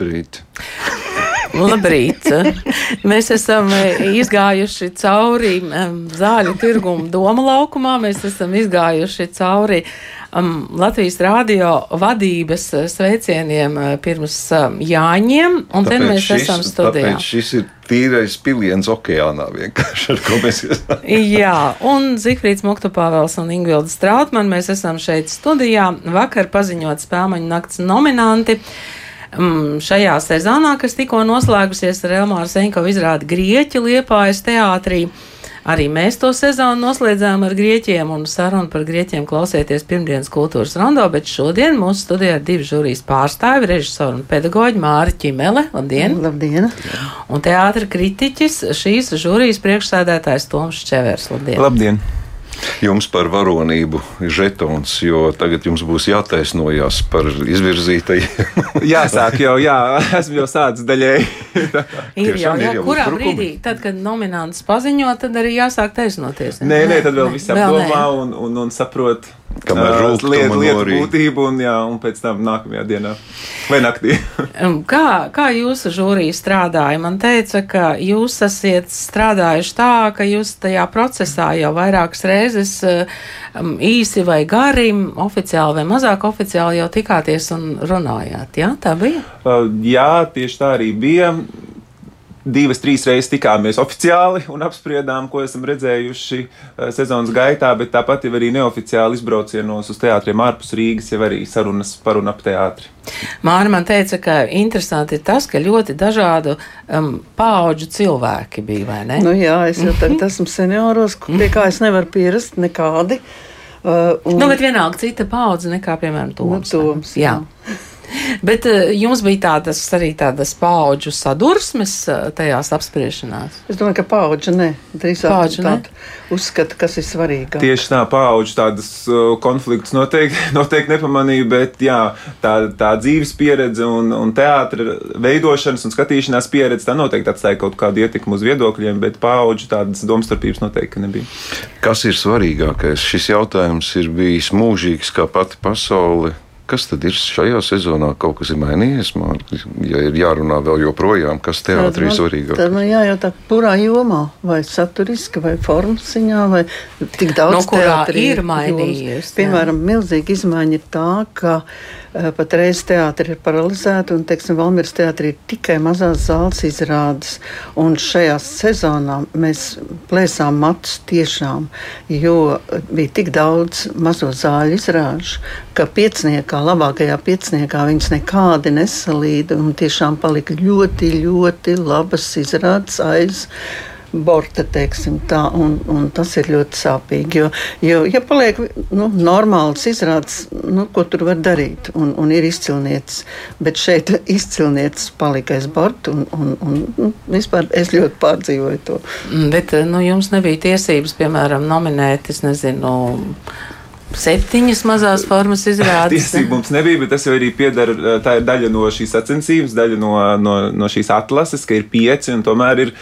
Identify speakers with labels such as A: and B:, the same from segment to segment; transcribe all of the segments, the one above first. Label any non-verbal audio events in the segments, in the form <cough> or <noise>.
A: Labrīt!
B: Labrīt! <laughs> Mēs esam izgājuši cauri zāļu tirgumu Doma laukumā. Mēs esam izgājuši cauri um, Latvijas rādio vadības uh, sveicieniem uh, pirms um, Jāņiem, un tad mēs
A: šis,
B: esam studijā.
A: Tāpēc šis ir tīrais piliens okeānā vienkārši, ar ko mēs esam. <laughs>
B: Jā, un Zifrīds Muktupāvels un Ingvilda Strautman, mēs esam šeit studijā. Vakar paziņot spēmaņu nakts nominanti. Um, šajā sezonā, kas tikko noslēgusies ar Elmāru Senkovu izrādi Grieķi Liepājas teātrī, arī mēs to sezonu noslēdzām ar grieķiem un sarunu par grieķiem klausieties pirmdienas kultūras rondo, bet šodien mūsu studijā ir divi žūrijas pārstāvi, režisori un pedagoģi Māri Ķimele, labdien!
C: Labdien!
B: Un teātra kritiķis, šīs žūrijas priekšsēdētājs Toms Čevers, labdien!
D: Labdien!
A: Jums par varonību ir žetons, jo tagad jums būs jātaisnojas par izvirzītajiem. <laughs>
D: Jāsāk jau, jā, <laughs> esmu jau sācis daļēji.
B: ir jau, jā,
A: jau
B: kurā
A: uzbrukumi?
B: brīdī, tad, kad nominants paziņo, tad arī jāsāk taisnoties.
D: Nē, nē, tad vēl
B: Nē,
D: viss apdomā un, un, un saprot.
A: Kamēr
D: lietu, lietu
A: norī.
D: būtību, un, jā, un pēc tam nākamajā dienā vai naktī. <laughs>
B: Um, Kā, kā jūsu žūrija strādāja? Man teica, ka jūs esat strādājuši tā, ka jūs tajā procesā jau vairākas reizes um, īsi vai gari, oficiāli vai mazāk oficiāli jau tikāties un runājāt. Jā, tā bija.
D: Jā, tieši tā arī bija. Divas, trīs reizes tikāmies oficiāli un apspriedām, ko esam redzējuši ā, sezonas gaitā, bet tāpat jau arī neoficiāli izbraucienos uz teātriem ārpus Rīgas, jau arī sarunas par un ap teātri.
B: Māra man teica, ka interesanti ir tas, ka ļoti dažādu um, pauģu cilvēki bija, vai ne?
C: Nu, jā, es jau tagad esmu senioros, <laughs> pie kā es nevaru pierast nekādi. Uh, un,
B: Nu, bet vienalga cita paudze nekā, piemēram, Toms.
C: Nu, Toms,
B: jā. <laughs> Bet uh, jums bija tādas arī tādas paudžu sadursmes uh, tajās apspriešanās.
C: es domāju, ka paudža ne. Drīzāk
B: Paudža ne?
C: tāda uzskata, kas ir svarīgāk.
D: Tieši tā, paudžu tādas uh, konfliktus noteikti, <laughs> noteikti nepamanīju, bet jā, tā, tā dzīves pieredze un, un teātris veidošanas un skatīšanās pieredze tā noteikti atstāja kaut kādu ietekmi uz viedokļiem, bet paudžu tādas domstarpības noteikti nebija.
A: Kas ir svarīgākais? Šis jautājums ir bijis mūžīgs kā pati pasaule. Kas tad ir šajā sezonā? Kaut kas ir mainījies. Man, ja ir jārunā vēl joprojām, kas teātrī ir svarīgāk.
C: Tad man jājautā, kurā jomā, vai saturiski, vai formas ziņā, vai tik daudz
B: kurā
C: teātrī
B: ir mainījies, jā.
C: Piemēram, milzīga izmaiņa ir tā, ka patreiz teātri ir paralizēti un, teiksim, Valmiras teātrī ir tikai mazās zāles izrādes. Un šajā sezonā mēs plēsām matus tiešām, jo bija tik daudz mazo zāļu izrāžu, ka piecniekā, labākajā piecniekā viņas nekādi nesalīda tiešām palika ļoti, ļoti labas izrādes aiz. Borta, tā, un, un tas ir ļoti sāpīgi. Jo, jo ja paliek nu, normāls izrādes, nu, ko tur var darīt, un, un ir izcilniecis, bet šeit <laughs> izcilniecis palika aiz borta, un, un, un nu, vispār es ļoti pārdzīvoju to.
B: Bet nu, jums nebija tiesības, piemēram, nominēt, es nezinu, septiņas mazās formas izrādes. <laughs>
D: Tiesību mums nebija, bet tas jau arī pieder, tā ir daļa no šīs sacensības, daļa no, no, no šīs atlases, ka ir pieci un tomēr ir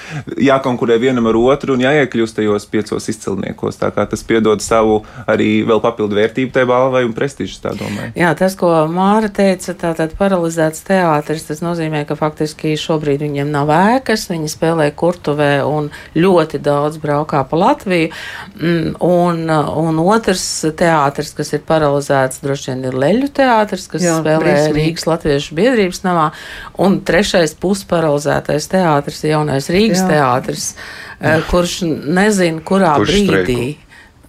D: jākonkurē vienam ar otru un jāiekļūst tajos piecos izcilniekos. Tā kā tas piedod savu arī vēl papildu vērtību tai balvai un prestižu, tā domāju.
B: Jā, tas, ko Māra teica, tātad paralizēts teātris, tas nozīmē, ka faktiski šobrīd viņiem nav ēkas, viņi spēlē kurtuvē un ļoti daudz braukā pa Latviju. Mm, Un, un otrs teātris, kas ir paralizēts, droši vien ir Leļu teātris, kas Jā, spēlē
C: briesmīgi.
B: Rīgas Latviešu biedrības namā. Un trešais pusparalizētais teātris ir jaunais Rīgas Jā. Teātris, eh, kurš nezina, kurā
A: Kurš
B: brīdī.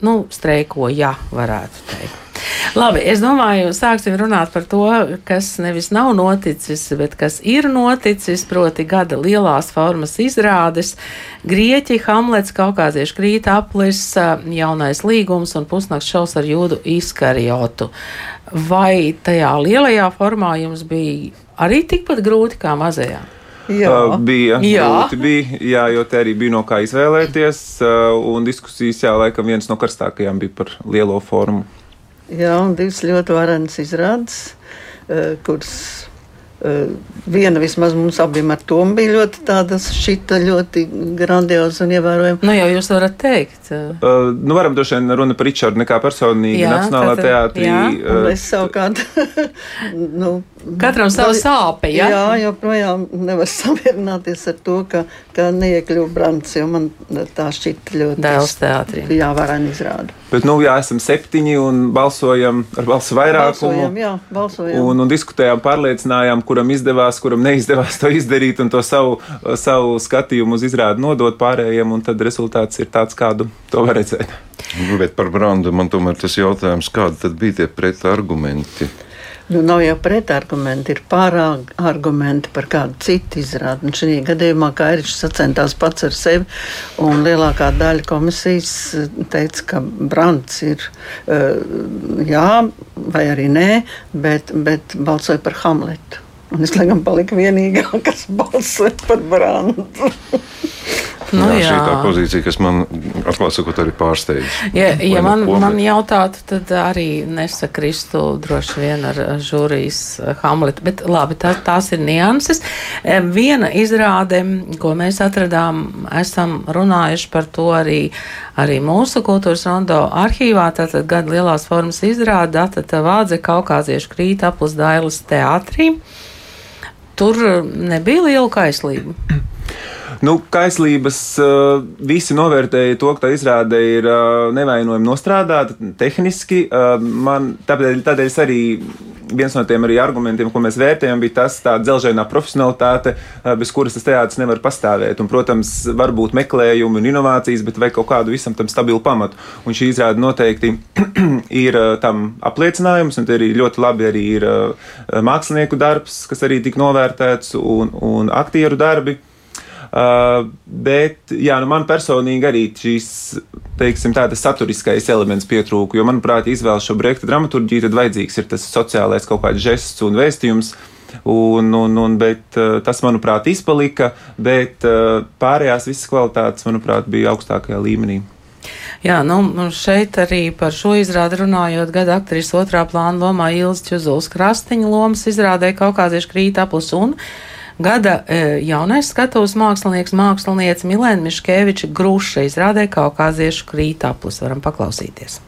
B: Nu, streiko, jā, varētu teikt. Labi, es domāju, sāksim runāt par to, kas nevis nav noticis, bet kas ir noticis, proti gada lielās formas izrādes. Grieķi, Hamlets, Kaukāziešu krīt aplis, jaunais līgums un pusnakts šaus ar jūdu izkarjotu. Vai tajā lielajā formā jums bija arī tikpat grūti kā mazajā?
C: Jā.
D: Uh, bija
B: Jā.
D: grūti, bija, jā, jo te arī bija no kā izvēlēties. Uh, un diskusijas, jā, laikam viens no karstākajām bija par lielo formu.
C: Jā, un divas ļoti varenas izrādes, eh, kuras eh, viena vismaz mums abiem ar to bija ļoti tāda šita ļoti grandioza un ievērojama.
B: Nu, jau jūs varat teikt. uh,
D: nu, varam droši vien runa par Ričardu nekā personīgi
B: Jā,
D: Nacionālā teātrī.
B: jā.
C: Un
D: uh,
C: es savukārt, <laughs> nu,
B: Katram savu sāpi, ja?
C: Jā, joprojām nevar <laughs> samierināties ar to, ka, ka neiekļuva Brants, jo man tā šķita ļoti
B: Dēls teātrī.
C: Jā, varēja izrādīt.
D: Bet, nu, jā, esam septiņi un balsojam ar balsu vairākumu.
C: Balsojam, jā, balsojam.
D: Un, un diskutējām, pārliecinājām, kuram izdevās, kuram neizdevās to izdarīt, un to savu, savu skatījumu uz izrādi nodot pārējiem. un Tad rezultāts ir tāds, kādu to var redzēt.
A: Bet par Brandu man tomēr tas jautājums, kādi tad bija tie pretargumenti?
C: Nu, nav jau pretargumenti, ir pārāk argumenti par kādu citu izrādi. Un šajā gadījumā Kairičs sacentās pats ar sevi, un lielākā daļa komisijas eh, teica, ka Brants ir eh, jā, vai arī nē, bet, bet balsoja par Hamletu. Un es laikam paliku vienīgā, kas balsoja par Brantu. <laughs>
B: Nu,
A: jā, šī
B: jā.
A: tā pozīcija, kas man, atklāt sakot, arī pārsteidz.
B: Ja, ja
A: Vai
B: man,
A: neko,
B: man
A: bet-
B: jautātu, tad arī nesakristu droši vien ar žūrijas eh, Hamletu. Bet labi, tā, tās ir nianses. Em, Viena izrāde, ko mēs atradām, esam runājuši par to arī, arī mūsu kultūras rondo arhīvā, tātad gada lielās formas izrāde, Atata Vādze, Kaukāziešu krīt aplis Dailas teātrī. Tur eh, nebija liela kaislība.
D: Nu, kaislības uh, visi novērtēja to, ka tā izrāde ir uh, nevainojami nostrādāta tehniski. Uh, man, tādēļ, tādēļ arī viens no tiem argumentiem, ko mēs vērtējam, bija tas tā dzelžainā profesionalitāte, bez kuras tas teātris nevar pastāvēt. Un, protams, var būt meklējumi un inovācijas, bet vajag kaut kādu visam tam stabilu pamatu. Un šī izrāde noteikti <clears throat> ir tam apliecinājums, un te arī ļoti labi arī ir mākslinieku darbs, kas arī tika novērtēts, un, un aktieru darbi. Uh, bet, jā, nu man personīgi arī šīs, teiksim, tā, tas saturiskais elements pietrūka. Jo, manuprāt, ja izvēlas šo projektu dramaturģiju, tad vajadzīgs ir tas sociālais kaut kāds žests un vēstījums. Un, un, un, bet, uh, tas, manuprāt, izpalika, bet uh, pārējās visas kvalitātes, manuprāt, bija augstākajā līmenī.
B: Jā, nu, šeit arī par šo izrādi runājot, gada aktrīs otrā plāna lomā Ilza Čuzuls Krastiņa lomas izrādē Kaukāziešu krīt aplis un gada e, jaunais skatuves mākslinieks, māksliniece Milēna Miškeviča Gruša izrādē Kaukāziešu krīt aplis. Varam paklausīties.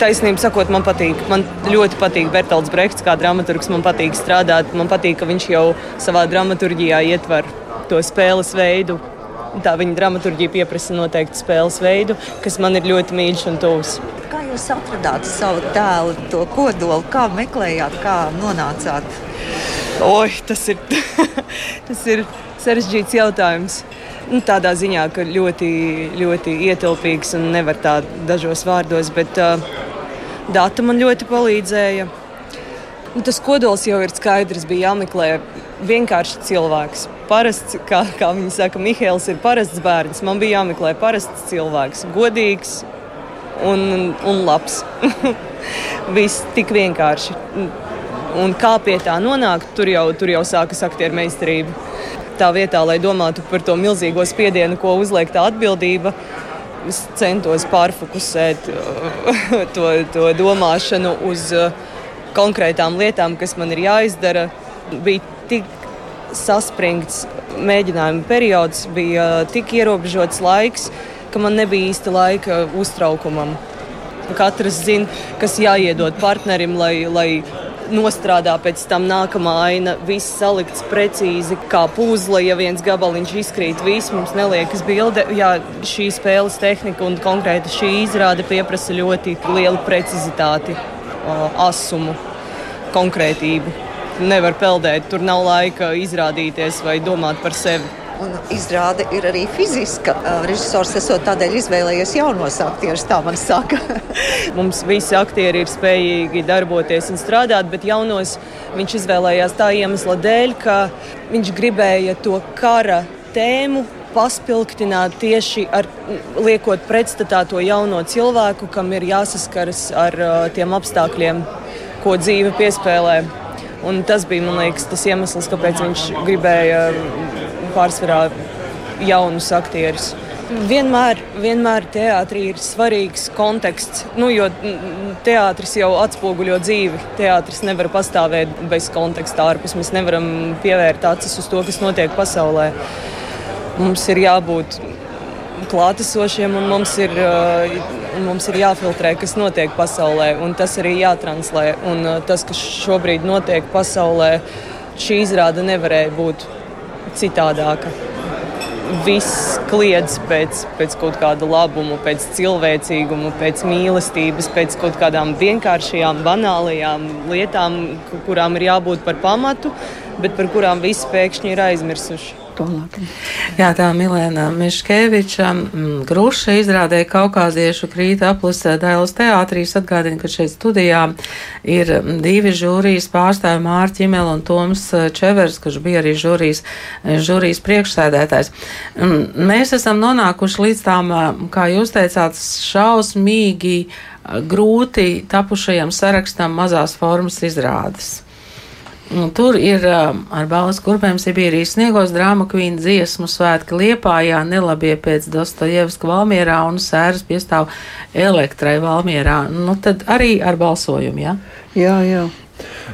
E: Taisnība sakot, man patīk. Man ļoti patīk Bertolds Brekts kā dramaturgs. Man patīk strādāt. Man patīk, ka viņš jau savā dramaturgijā ietver to spēles veidu. Tā viņa dramaturgija pieprasa noteikti spēles veidu, kas man ir ļoti mīļš un tuvs.
F: Kā jūs atradāt savu tēlu, to kodolu, kā meklējāt, kā nonācāt?
E: Oi, tas ir, <laughs> tas ir sarežģīts jautājums. Nu, tādā ziņā, ka ļoti, ļoti ietilpīgs un nevar tā dažos vārdos, bet uh, data man ļoti palīdzēja. Nu, tas kodols jau ir skaidrs, bija jāmeklē vienkārši cilvēks. Parasts, kā, kā viņi saka, Mihēls ir parasts bērns. Man bija jāmeklē parasts cilvēks, godīgs un, un labs. <laughs> Viss tik vienkārši. Un kā pie tā nonākt, tur jau, tur jau sākas aktieru meistarība. Tā vietā, lai domātu par to milzīgo spiedienu, ko uzliek tā atbildība, es centos pārfokusēt <laughs> to, to domāšanu uz uh, konkrētām lietām, kas man ir jāizdara. Bija tik saspringts mēģinājuma periods, bija tik ierobežots laiks, ka man nebija īsta laika uztraukumam. Katrs zina, kas jāiedod partnerim, lai, lai nostrādā pēc tam nākamā aina. Viss salikts precīzi, kā puzle. Ja viens gabaliņš izkrīt, viss mums neliekas bilde. Jā, šī spēles tehnika un konkrēti šī izrāde prasa ļoti lielu precizitāti, asumu, konkrētību. Nevar peldēt, tur nav laika izrādīties vai domāt par sevi.
F: Un izrāde ir arī fiziska. Režisors esot tādēļ izvēlējies jaunos aktierus, tā man saka. <laughs>
E: Mums visi aktieri ir spējīgi darboties un strādāt, bet jaunos viņš izvēlējās tā iemesla dēļ, ka viņš gribēja to kara tēmu paspilgtināt tieši ar liekot pretstatā to jauno cilvēku, kam ir jāsaskaras ar tiem apstākļiem, ko dzīve piespēlē. Un tas bija, liekas, tas iemesls, kāpēc viņš gribēja pārsvarā jaunus aktierus. Vienmēr, vienmēr teātrī ir svarīgs konteksts, nu, jo teātris jau atspoguļo dzīvi. Teātris nevar pastāvēt bez konteksta ārpus. Mēs nevaram pievērt acis uz to, kas notiek pasaulē. Mums ir jābūt klātesošiem un mums ir, un mums ir jāfiltrē, kas notiek pasaulē. Tas arī jātranslē. Un tas, kas šobrīd notiek pasaulē, šī izrāde nevarēja būt citādāka. Viss kliedz pēc, pēc kaut kāda labuma, pēc cilvēcīguma, pēc mīlestības, pēc kaut kādām vienkāršajām, banālajām lietām, kurām ir jābūt par pamatu, bet par kurām visi pēkšņi ir aizmirsuši
B: tālāk. Jā, tā Milēna Miškeviča mm, Gruša izrādē Kaukāziešu krīta aplusē Dailas teātrīs atgādina, ka šeit studijā ir divi žūrijas pārstāvi Mārķi Imel un Toms Čevers, kurš bija arī žūrijas, žūrijas priekšsēdētājs. Mm, mēs esam nonākuši līdz tām, kā jūs teicāt, šausmīgi grūti tapušajam sarakstam mazās formas izrādes. Nu, tur ir um, ar balvas kurpēm Sibīrijas sniegos drāma kvīna dziesmu svētki Liepājā, nelabie pēc Dostojevska Valmierā un sēras piestāv elektrai Valmierā. Nu, tad arī ar balsojumu, jā?
C: Ja? Jā, jā.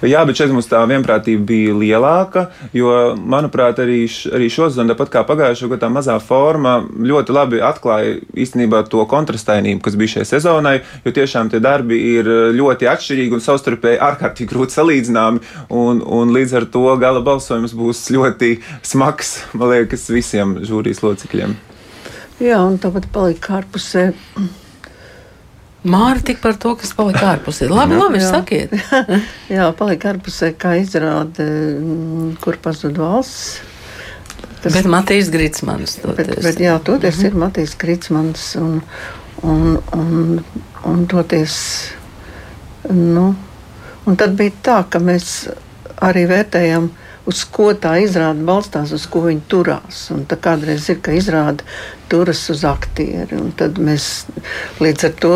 D: Jā, bet šeit mums tā vienprātība bija lielāka, jo, manuprāt, arī, š, arī šodien, tāpat kā pagājušajā gadā, tā mazā forma ļoti labi atklāja īstenībā to kontrastainību, kas bija šai sezonai, jo tiešām tie darbi ir ļoti atšķirīgi un savstarpēji ārkārtīgi grūti salīdzināmi, un, un līdz ar to gala balsojums būs ļoti smags, man liekas, visiem žūrijas locekļiem.
C: Jā, un tāpat palika ārpusē
B: Māra tik par to, kas palika ārpusē. <laughs> Labi, labi, jā. sakiet. <laughs>
C: jā, palika ārpusē, kā izrāda, mm, kur pazud valsts.
B: Tas, bet Matīs Gritsmans.
C: Bet, bet, jā, toties mm -hmm. ir Matīs Gritsmans un, un, un, un toties, nu, un tad bija tā, ka mēs arī vērtējam, uz ko tā izrāda balstās, uz ko viņi turās. Un tā kādreiz ir, ka izrāda turas uz aktieri, tad mēs līdz ar to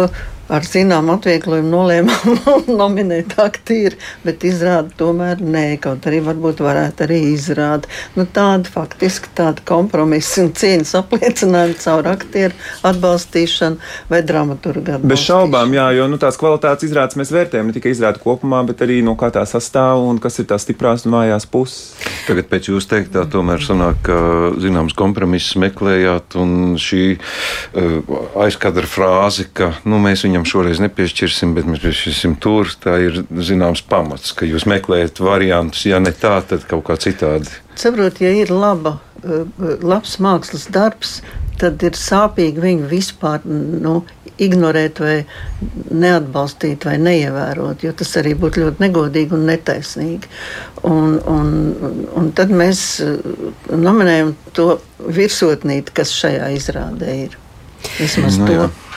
C: ar zināmu atvieglojumu nolēmām <laughs> nominēt aktīri, bet izrāda tomēr nē, kaut arī varbūt varētu arī izrādīt. Nu, tāda faktiski tāda kompromisa un cieņas apliecinājuma caur aktieru atbalstīšanu vai dramaturgu atbalstīšanu.
D: Bez šaubām, jā, jo nu, tās kvalitātes izrādes mēs vērtējam ne tikai izrādi kopumā, bet arī no kā tā sastāv un kas ir tās stiprās un vājās puses.
A: Tagad pēc jūs teiktā tomēr sanāk, ka zināms kompromiss meklējāt un šī uh, aizkadra frāze, ka nu, mēs viņam viņam šoreiz nepiešķirsim, bet mēs piešķirsim tur. Tā ir zināms pamats, ka jūs meklējat variantus, ja ne tā, tad kaut kā citādi.
C: Saprotiet, ja ir laba, eh, labs mākslas darbs, tad ir sāpīgi viņu vispār nu, ignorēt, vai neatbalstīt, vai neievērot, jo tas arī būtu ļoti negodīgi un netaisnīgi. Un, un, un tad mēs eh, nominējam to virsotnīti, kas šajā izrādē ir. Vismaz no, nu to. Jā.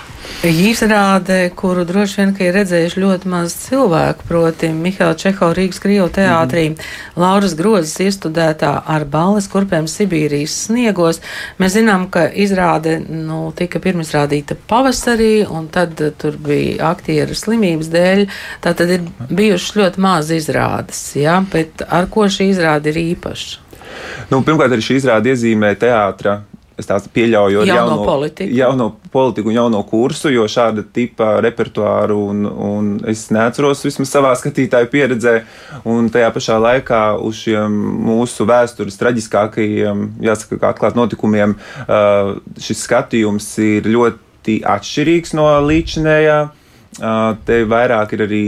B: Izrāde, kuru droši vien ir redzējuši ļoti maz cilvēku, proti, Mihaila Čehova Rīgas Krievu teātrī, mm -hmm. Lauras Grozes iestudētā ar balles kurpēm Sibīrijas sniegos. Mēs zinām, ka izrāde nu, tika pirmizrādīta pavasarī, un tad tur bija aktieru slimības dēļ. Tā tad ir bijušas ļoti maz izrādes, ja? bet ar ko šī izrāde ir īpaša?
D: Nu, pirmkārt, arī šī izrāde iezīmē teātra Es tā pieļauju
B: ar jauno, jauno politiku.
D: jauno politiku un jauno kursu, jo šāda tipa repertuāru un, un es neatceros vismaz savā skatītāju pieredzē. Un tajā pašā laikā uz šiem mūsu vēstures traģiskākajiem, jāsaka, atklāt notikumiem, šis skatījums ir ļoti atšķirīgs no līdzinējā. Te vairāk ir arī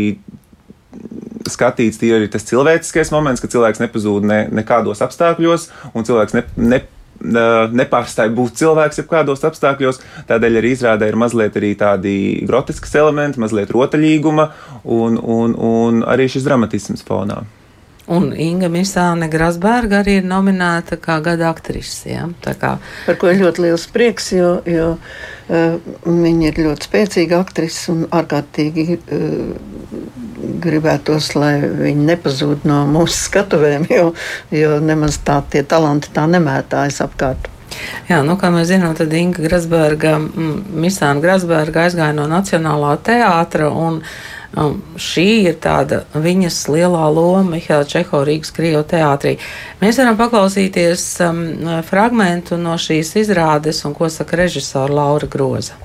D: skatīts arī tas cilvēciskais moments, ka cilvēks nepazūd ne, nekādos apstākļos, un cilvēks ne, ne, nepārstāj būt cilvēks jebkādos apstākļos. Tādēļ arī izrādē ir mazliet arī tādi groteskas elementi, mazliet rotaļīguma un, un, un arī šis dramatisms fonā.
B: Un Inga Misāne Grasberga arī ir nominēta kā gada aktrise. Ja? Kā...
C: Par ko ir ļoti liels prieks, jo, jo uh, viņa ir ļoti spēcīga aktrise un ārkārtīgi uh, gribētos, lai viņi nepazūd no mūsu skatuvēm, jo, jo nemaz tā tie talanti tā nemētājas apkārt.
B: Jā, nu, kā mēs zinām, tad Inga Grasberga, Misāna Grasberga aizgāja no Nacionālā teātra un Um, šī ir tāda viņas lielā loma Mihaila Čeho Rīgas Krievu teātrī. Mēs varam paklausīties um, fragmentu no šīs izrādes un ko saka režisora Laura Groza.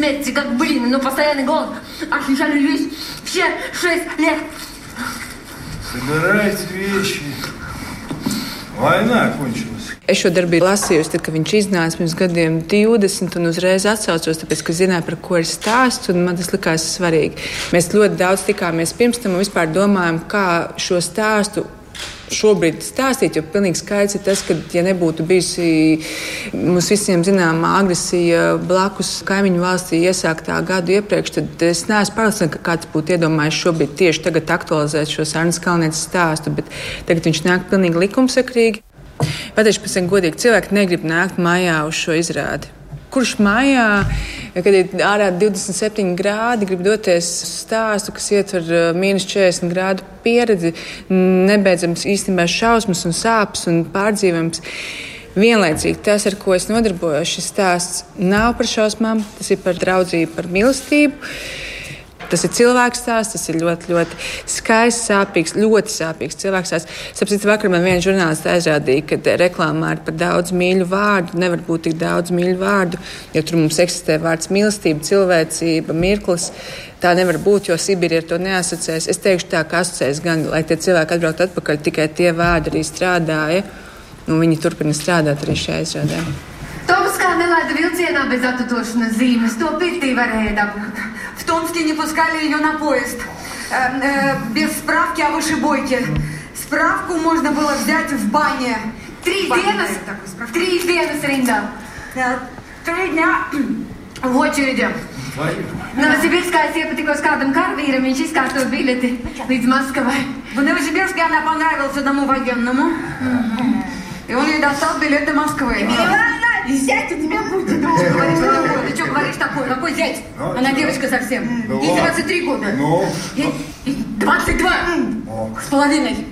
G: смерти, как блин, но постоянный голод. Ощущали весь все шесть лет.
H: Собирайте вещи. Война кончилась.
I: Es šo darbu biju lasījusi, tad, kad viņš iznāca pirms gadiem 20, un uzreiz atcaucos, tāpēc, ka zināju, par ko ir stāsts, un man tas likās svarīgi. Mēs ļoti daudz tikāmies pirms tam un vispār domājam, kā šo stāstu šobrīd stāstīt, jo pilnīgi skaidrs ir tas, ka, ja nebūtu bijusi mums visiem zināmā agresija blakus kaimiņu valstī iesāktā gadu iepriekš, tad es neesmu pārliecināta, ka kāds būtu iedomājies šobrīd tieši tagad aktualizēt šo Sārnas Kalnietes stāstu, bet tagad viņš nāk pilnīgi likumsakrīgi. Pateikšu, pēc tam godīgi, cilvēki negrib nākt mājā uz šo izrādi. Kurš mājā, kad ir ārā 27 grādi, grib doties stāstu, kas ietver uh, mīnus 40 grādu pieredzi, nebeidzams īstenībā šausmas un sāpes un pārdzīvojums. Vienlaicīgi tas, ar ko es nodarbojos, šis stāsts nav par šausmām, tas ir par draudzību, par mīlestību. Tas ir cilvēks stāsts, tas ir ļoti, ļoti skaists, sāpīgs, ļoti sāpīgs cilvēks stāsts. Sapratu, vakar man viena žurnāliste aizrādīja, ka reklāmā ir par daudz mīļu vārdu, nevar būt tik daudz mīļu vārdu, jo tur mums eksistē vārds mīlestība, cilvēcība, mirklis. Tā nevar būt, jo Sibīrija ar to neasociēs. Es teikšu, tā kā asociēs gan, lai tie cilvēki atbrauc atpakaļ, tikai tie vārdi arī strādāja. Nu, viņi turpina strādāt arī šajā izrādē.
G: Toms kā nelaida vilcienā bez atdošanas zīmes, to pirtī varēja dabūt. В Томске не пускали ее на поезд. Э, э, без справки о вышибойке. Справку можно было взять в бане. Три dienas, trīs dienas rindā. Trīs dņā в очереди. Новосибирская я patikos kādam karavīram, viņš izkārtoja biļeti līdz Maskavai. В Новосибирске она понравилась одному военному. И он ей достал билет до Москвы. Зять у тебя будет. Говоришь, что такое? Ты что говоришь такое? Какой зять?
H: Ну,
G: Она девочка совсем.
H: Ну,
G: Ей
H: ладно.
G: 23 года.
H: Ну,
G: Ей- ей 22 с половиной.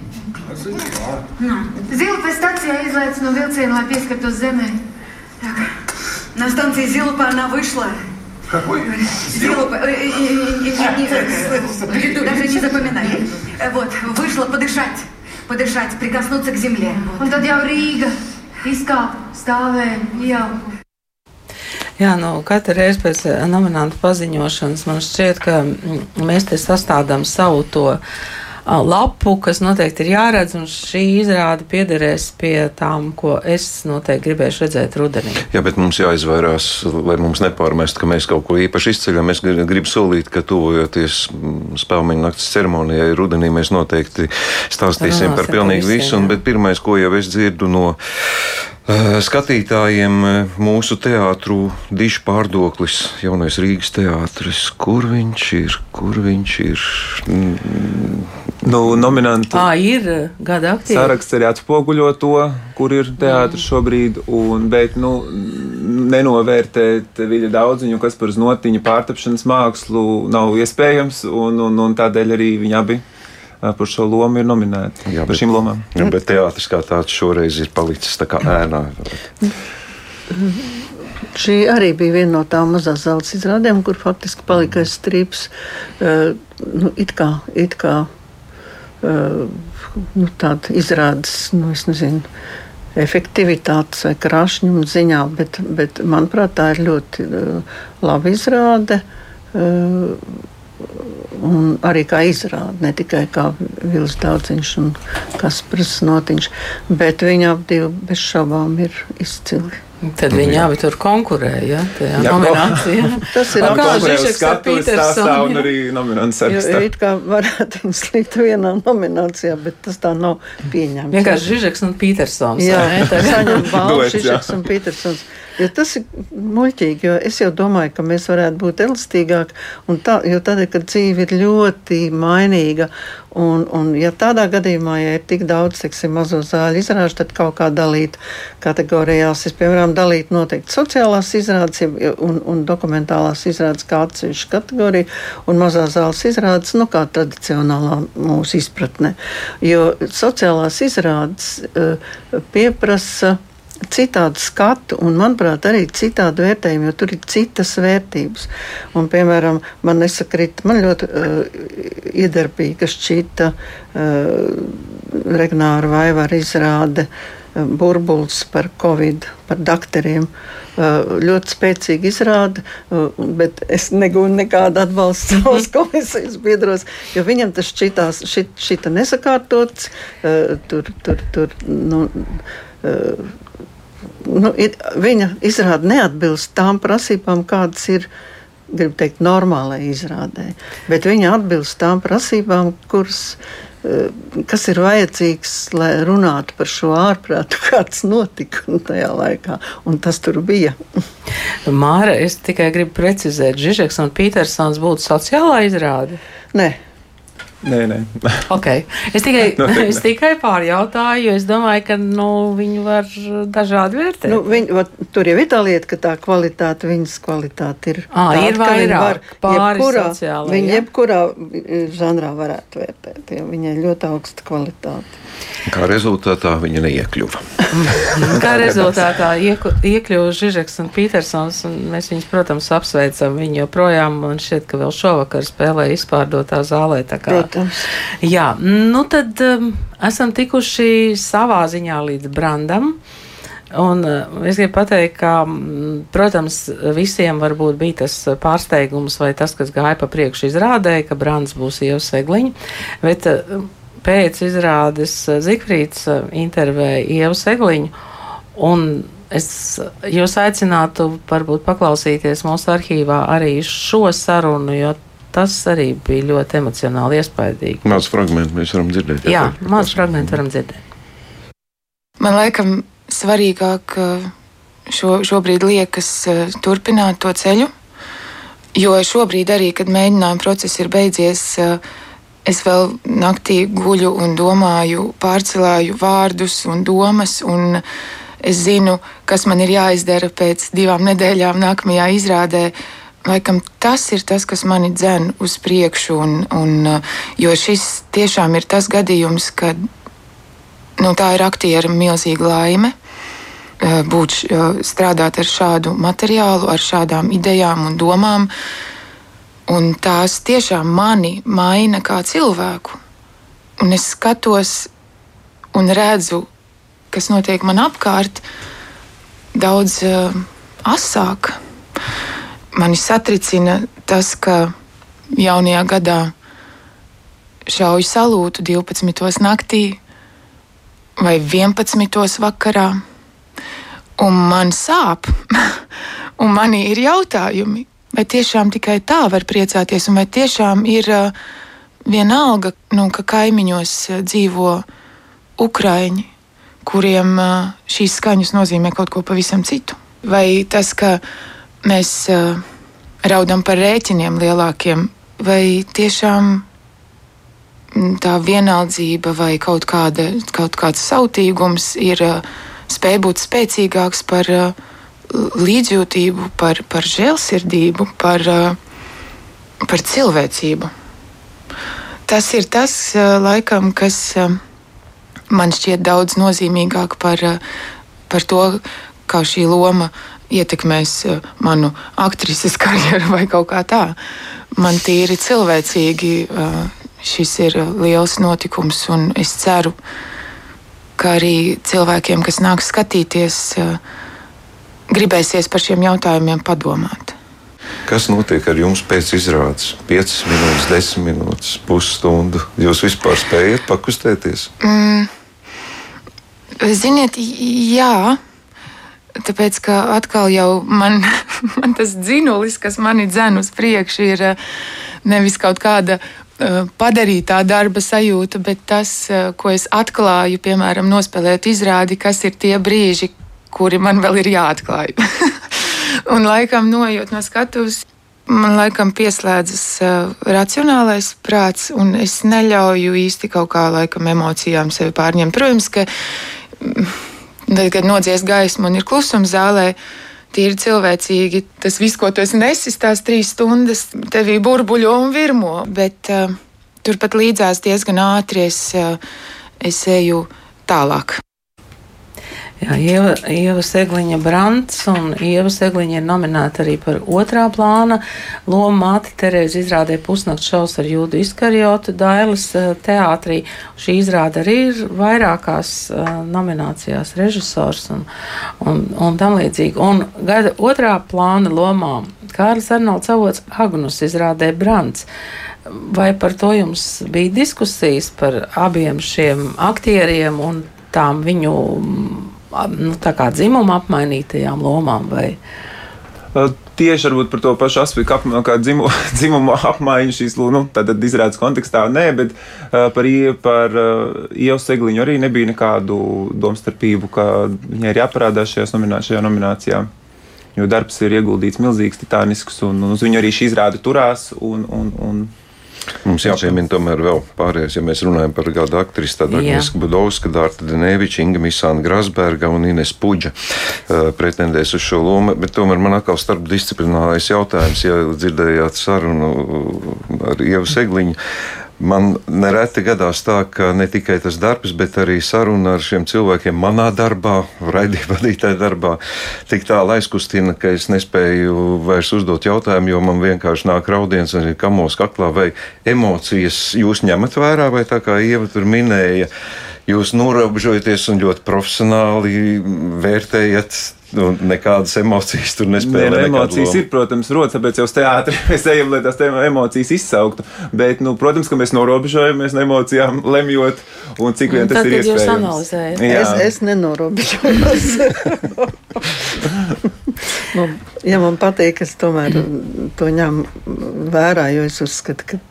H: 22.
G: Zila pēc stācijā izlaiž no vilciena, lai pieskartos zemē. Так. На станции Зилупа она вышла.
H: Какой?
G: Зилупа, даже не запоминай. Э, Вот, вышла подышать, подышать, прикоснуться к земле. Un tad jau Rīga izkāpa, stāvēja, jau.
B: Jā, nu, katru reizi pēc eh, nominanta paziņošanas man šķiet, ka mm, mēs te sastādām savu to ā, lapu, kas noteikti ir jāredz, un šī izrāde piederēs pie tām, ko es noteikti gribēšu redzēt rudenī.
A: Jā, bet mums jāizvairās, lai mums nepārmest, ka mēs kaut ko īpaši izceļam. Es gri- gribu solīt, ka tuvojoties mm, spēļu naktas ceremonijai, rudenī mēs noteikti stāstīsim
B: Runāsim
A: par pilnīgi visu. un-. Bet pirmais, ko jau es dzirdu no skatītājiem, eh, mūsu teātru dišu pārdoklis, jaunais Rīgas teātris, kur viņš ir, kur viņš ir. Mm,
D: Nu, nominanti
B: Tā ir eh, gada aktīva.
D: saraksts arī atspoguļo to, kur ir teātris šobrīd, un, bet nu, nenovērtēt viņa daudziņu, kas par znotiņu pārtapšanas mākslu nav iespējams, un, un, un tādēļ arī viņi abi ā, par šo lomu ir nominēti.
A: Jā,
D: par
A: bet-
D: šīm lomām.
A: Jā, bet teātris kā tāds šoreiz ir palicis tā kā ēnā.
C: Šī arī bija viena no tām mazās zelta izrādēm, kur faktiski palika aiz strīps. Uh, nu, it kā, it kā uh, nu, tāda izrādes, nu, es nezinu, efektivitātes vai krāšņuma ziņā, bet, bet manuprāt, tā ir ļoti uh, laba izrāde. Uh, Un arī kā izrāde, ne tikai kā Vils Daudziņš un Kaspars Notiņš, bet viņi abi bez šaubām ir izcili.
B: Tad viņi abi tur konkurē, ja, tajā
D: Jā,
B: nominācijā. <laughs>
C: Tas ir
B: Un kā Žižeks ar
D: stāstā un
B: jā.
D: arī nominants
C: Jo,
D: sarakstā.
C: it kā varētu viņus likt vienā nominācijā, bet tas tā nav pieņemts.
B: Vienkārši Žižeks un Petersons.
C: Jā, <laughs> tā saņem balvu
D: jā.
C: Šišaks un Petersons. Jo tas ir muļķīgi, jo es jau domāju, ka mēs varētu būt elastīgāki. Tā, jo tad, kad dzīve ir ļoti mainīga, un, un ja tādā gadījumā, ja ir tik daudz, teiksim, mazo zāļu izrāžu, tad kaut kā dalīt kategorijās. Es, piemēram, dalītu noteikti sociālās izrādes un, un dokumentālās izrādes kā atsevišķu kategoriju, un mazās zāles izrādes, nu, kā tradicionālā mūsu izpratne. Jo sociālās izrādes uh, pieprasa citādu skatu un, manuprāt, arī citādu vērtējumu, jo tur ir citas vērtības. Un, piemēram, man nesakrita, man ļoti uh, iedarbīga šķita uh, Regnāra Vaivara izrāde uh, burbulis par covid, par dakteriem. Uh, ļoti spēcīgi izrāda, uh, bet es negūstu nekādu atbalstu savos komisijas biedros, jo viņam tas šķitās, šit, šita nesakārtots, uh, tur, tur, tur, nu, nu, ir, viņa izrāda neatbilst tām prasībām, kādas ir. Gribu teikt, normālai izrādē, bet viņa atbilst tām prasībām, kuras, eh, kas ir vajadzīgs, lai runātu par šo ārprātu, <laughs> kāds notika tajā laikā, un tas tur bija.
B: Māra, es tikai gribu precizēt, Žižeks un Pītersons būtu sociālā izrāde?
C: Nē.
D: Nē, nē.
B: okay. es, tikai, <laughs> no, es tikai pārjautāju, jo es domāju, ka nu, viņu var dažādi vērtēt.
C: Nu, viņ, vat, tur jau ir tā lieta, ka tā kvalitāte, viņas kvalitāte ir.
B: À,
C: tāda,
B: ir vairāk
C: var,
B: pāri
C: jebkurā,
B: sociālai.
C: Viņa
B: ja?
C: jebkurā žanrā varētu vērtēt, jo viņai ļoti augsta kvalitāte.
A: Kā rezultātā viņa neiekļuva. <laughs>
B: Kā rezultātā iekļuva Žižeks un Petersons, un mēs viņus, protams, apsveicam. Viņi joprojām, man šķiet, ka vēl šovakar spēlē izpārdotā zālē.
C: Protams.
B: Jā, nu tad um, esam tikuši savā ziņā līdz brandam. Un uh, es gribu pateikt, ka, protams, visiem varbūt bija tas pārsteigums vai tas, kas gāja pa priekšu izrādē, ka brands būs Ieva Segliņa. Bet, uh, pēc izrādes eh, Zikfrīds intervēja Ievu Segliņu. Es jūs aicinātu, varbūt paklausīties mūsu arhīvā arī šo sarunu, jo tas arī bija ļoti emocionāli iespaidīgi.
A: Mākslinieks fragment mēs varam dzirdēt.
B: Jā, mākslinieks fragment varam dzirdēt.
J: Man laikam svarīgāk šo, šobrīd liekas turpināt to ceļu, jo šobrīd arī, kad mēģinājuma process ir beidzies, uh, Es vēl naktī guļu un domāju, pārcelāju vārdus un domas, un es zinu, kas man ir jāizdara pēc divām nedēļām nākamajā izrādē. Laikam tas ir tas, kas mani dzen uz priekšu, un, un, jo šis tiešām ir tas gadījums, kad nu, tā ir aktiera milzīga laime eh, būt eh, strādāt ar šādu materiālu, ar šādām idejām un domām. Uh, Un tās tiešām mani maina kā cilvēku. Un es skatos un redzu, kas notiek man apkārt, daudz uh, asāk. Mani satricina tas, ka jaunajā gadā šauju salūtu 12. naktī vai 11. vakarā, un man sāp, <laughs> un manī ir jautājumi, Vai tiešām tikai tā var priecāties, un vai tiešām ir uh, vienalga, nu, ka kaimiņos uh, dzīvo ukraiņi, kuriem uh, šīs skaņas nozīmē kaut ko pavisam citu? Vai tas, ka mēs uh, raudam par rēķiniem lielākiem, vai tiešām tā vienaldzība vai kaut, kāda, kaut kāds sautīgums ir uh, spēj būt spēcīgāks par uh, līdzjūtību, par, par žēlsirdību, par, par cilvēcību. Tas ir tas, laikam, kas man šķiet daudz nozīmīgāk par, par to, kā šī loma ietekmēs manu aktrises <laughs> karjeru vai kaut kā tā. Man tīri cilvēcīgi šis ir liels notikums, un es ceru, ka arī cilvēkiem, kas nāk skatīties, uh, gribēsies par šiem jautājumiem padomāt.
A: Kas notiek ar jums pēc izrādes? 5 minūtes, 10 minūtes, pusstundu. Jūs vispār spējat pakustēties? Mm,
J: ziniet, jā. Tāpēc, ka atkal jau man, <laughs> man tas dzinulis, kas mani dzen uz priekšu, ir eh, nevis kaut kāda eh, padarītā darba sajūta, bet tas, eh, ko es atklāju, piemēram, nospēlēt izrādi, kas ir tie brīži, kuri man vēl ir jāatklāj. <laughs> un laikam nojūt no skatuves. Man laikam pieslēdzas uh, racionālais prāts, un es neļauju īsti kaut kā laikam emocijām sevi pārņemt. Protams, ka mm, tad, kad nodzies gaisma un ir klusums zālē, tīri cilvēcīgi, tas viss, ko tu esi nesis tās trīs stundas, tevī burbuļo un virmo. Bet uh, turpat līdzās diezgan ātri es, uh, es eju tālāk.
B: Jā, Ieva, Ieva Segliņa Brants un Ieva Segliņa ir nominēta arī par otrā plāna lomu māti Terēzi izrādē pusnakts šaus ar jūdu izkarjotu Dailas eh, teātrī. Šī izrāda arī ir vairākās uh, nominācijās režisors un, un, un tam līdzīgi. Un gada otrā plāna lomā Kārlis Arnolds avots Agnus izrādē Brants. Vai par to jums bija diskusijas par abiem šiem aktieriem un tām viņu nu, dzimuma apmainītajām lomām? Vai?
D: Tieši par to pašu aspektu, ap, kā dzimu, <laughs> dzimumu apmaiņu šīs nu, izrādes kontekstā, nē, bet uh, par, par uh, Ievu Segliņu arī nebija nekādu domstarpību, ka viņai ir jāparādās nominācijās, šajā nominācijā. Jo darbs ir ieguldīts milzīgs, titānisks, un, un uz viņu arī šī izrāde turās. Un, un, un
A: Mums jāpiemina tomēr vēl pārējais, ja mēs runājam par gadu aktrisi, tad Agnieszka Budovska, Dārta Deneviča, Inga Misāna Grasberga un Ines Puģa uh, pretendēs uz šo lomu, bet tomēr man atkal starpdisciplinārais jautājums, ja dzirdējāt sarunu ar Ievu Segliņu. Man nereti gadās tā, ka ne tikai tas darbs, bet arī saruna ar šiem cilvēkiem manā darbā, raidījuma vadītāja darbā, tik tālu aizkustina, ka es nespēju vairs uzdot jautājumu, jo man vienkārši nāk raudiens ir kamos kaklā, vai emocijas jūs ņemat vērā, vai tā kā Ieva tur minēja, jūs norobežojaties un ļoti profesionāli vērtējat Nu, nekādas emocijas tur nespēja.
D: Nē, nu, emocijas lomu. ir, protams, rodas, tāpēc jau uz teātri <laughs> mēs ejam, lai tās emocijas izsauktu. Bet, nu, protams, ka mēs norobežojamies no emocijām, lemjot, un cik vien tas
B: Tad,
D: ir iespējams.
C: Es, es nenorobežojos. <laughs> nu, ja man patīk, es tomēr to ņemu vērā, jo es uzskatu, ka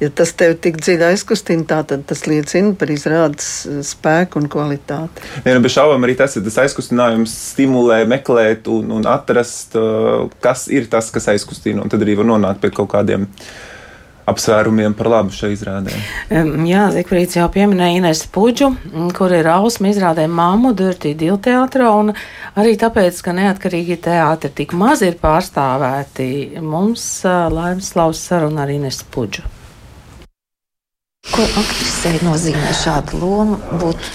C: ja tas tev tik dziļi aizkustina, tad tas liecina par izrādes spēku un kvalitāti.
D: Jā, nu, bez šaubām arī tas ir tas aizkustinājums, stimulē, meklēt un, un atrast, eh, kas ir tas, kas aizkustina, un tad arī var nonākt pie kaut kādiem apsvērumiem par labu šai izrādē.
B: Jā, Zikfrīds jau pieminēja Ines Puģu, kur ir ausma izrādē Māmu Dirtī Dilteātrā, un arī tāpēc, ka neatkarīgi teātri tik maz ir pārstāvēti, mums laimes slavas saruna ar Ines Puģu.
F: Ko aktrisei nozīmē šāda loma būt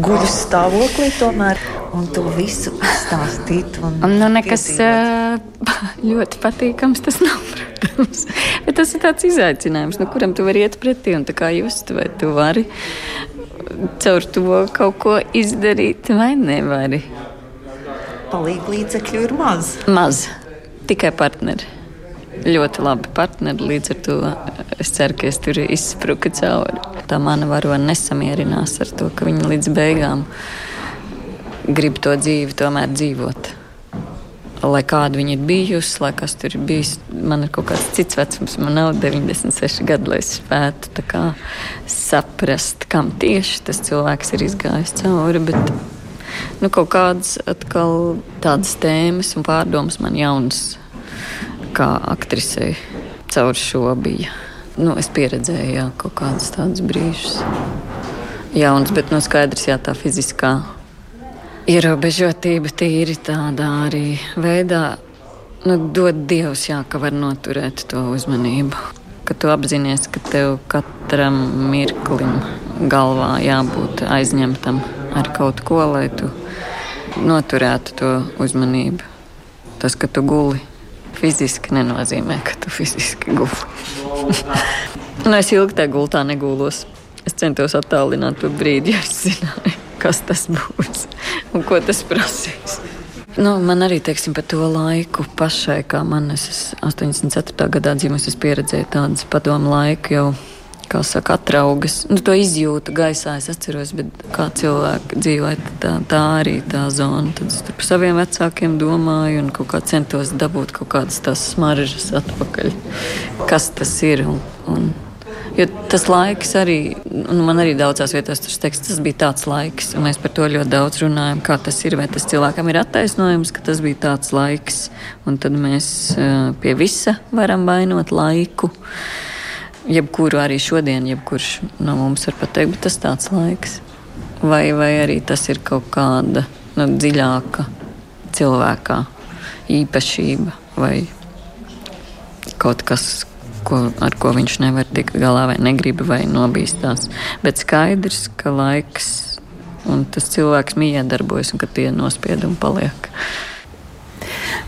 F: guļu stāvoklī tomēr un to visu izstāstīt? Un
K: nu, nekas piedzīvot. ļoti patīkams tas nav, protams. Bet tas ir tāds izaicinājums, no kuram tu vari iet pretī un tā kā just, vai tu vari caur to kaut ko izdarīt vai nevari.
F: Palīgi līdzekļu ir maz.
K: Maz. Tikai partneri ļoti labi partneri. Līdz ar to es ceru, ka es tur izspruku cauri. Tā mana varone nesamierinās ar to, ka viņa līdz beigām grib to dzīvi tomēr dzīvot. Lai kāda viņa ir bijusi, lai kas tur ir bijis, man ir kaut kāds cits vecums. Man nav 96 gadi, lai es spētu saprast, kam tieši tas cilvēks ir izgājis cauri. Bet, nu, kaut kādas atkal tādas tēmas un pārdomas man jaunas kā aktrisei caur šo bija. Nu, es pieredzēju jā, kaut kādus tādus brīžus. Jauns, bet no nu, skaidrs, jā, tā fiziskā ierobežotība tīri tādā arī veidā nu, dod Dievs, jā, ka var noturēt to uzmanību. Ka tu apzinājies, ka tev katram mirklim galvā jābūt aizņemtam ar kaut ko, lai tu noturētu to uzmanību. Tas, ka tu guli fiziski nenozīmē, ka tu fiziski guli. <laughs> nu, es ilgi tajā gultā negūlos. Es centos attālināt to brīdi, ja es zināju, kas tas būs <laughs> un ko tas prasīs. Nu, man arī teiksim, par to laiku pašai, kā man es 84. gadā dzimusi, es pieredzēju tādas padomu laiku jau kā saka, atraugas. Nu, to izjūtu gaisā, es atceros, bet kā cilvēki dzīvoja, tā, tā arī tā zona. Tad es par saviem vecākiem domāju un kaut kā centos dabūt kaut kādas tās smaržas atpakaļ. Kas tas ir? Un, un Jo tas laiks arī, un man arī daudzās vietās tas teksts, tas bija tāds laiks, un mēs par to ļoti daudz runājam, kā tas ir, vai tas cilvēkam ir attaisnojums, ka tas bija tāds laiks, un tad mēs uh, pie visa varam vainot laiku. Jebkuru arī šodien, jebkurš no mums var pateikt, bet tas tāds laiks. Vai, vai arī tas ir kaut kāda nu, dziļāka cilvēkā īpašība vai kaut kas, ko, ar ko viņš nevar tikt galā, vai negrib, vai nobīstās. Bet skaidrs, ka laiks un tas cilvēks miedarbojas, un ka tie nospiedumi paliek.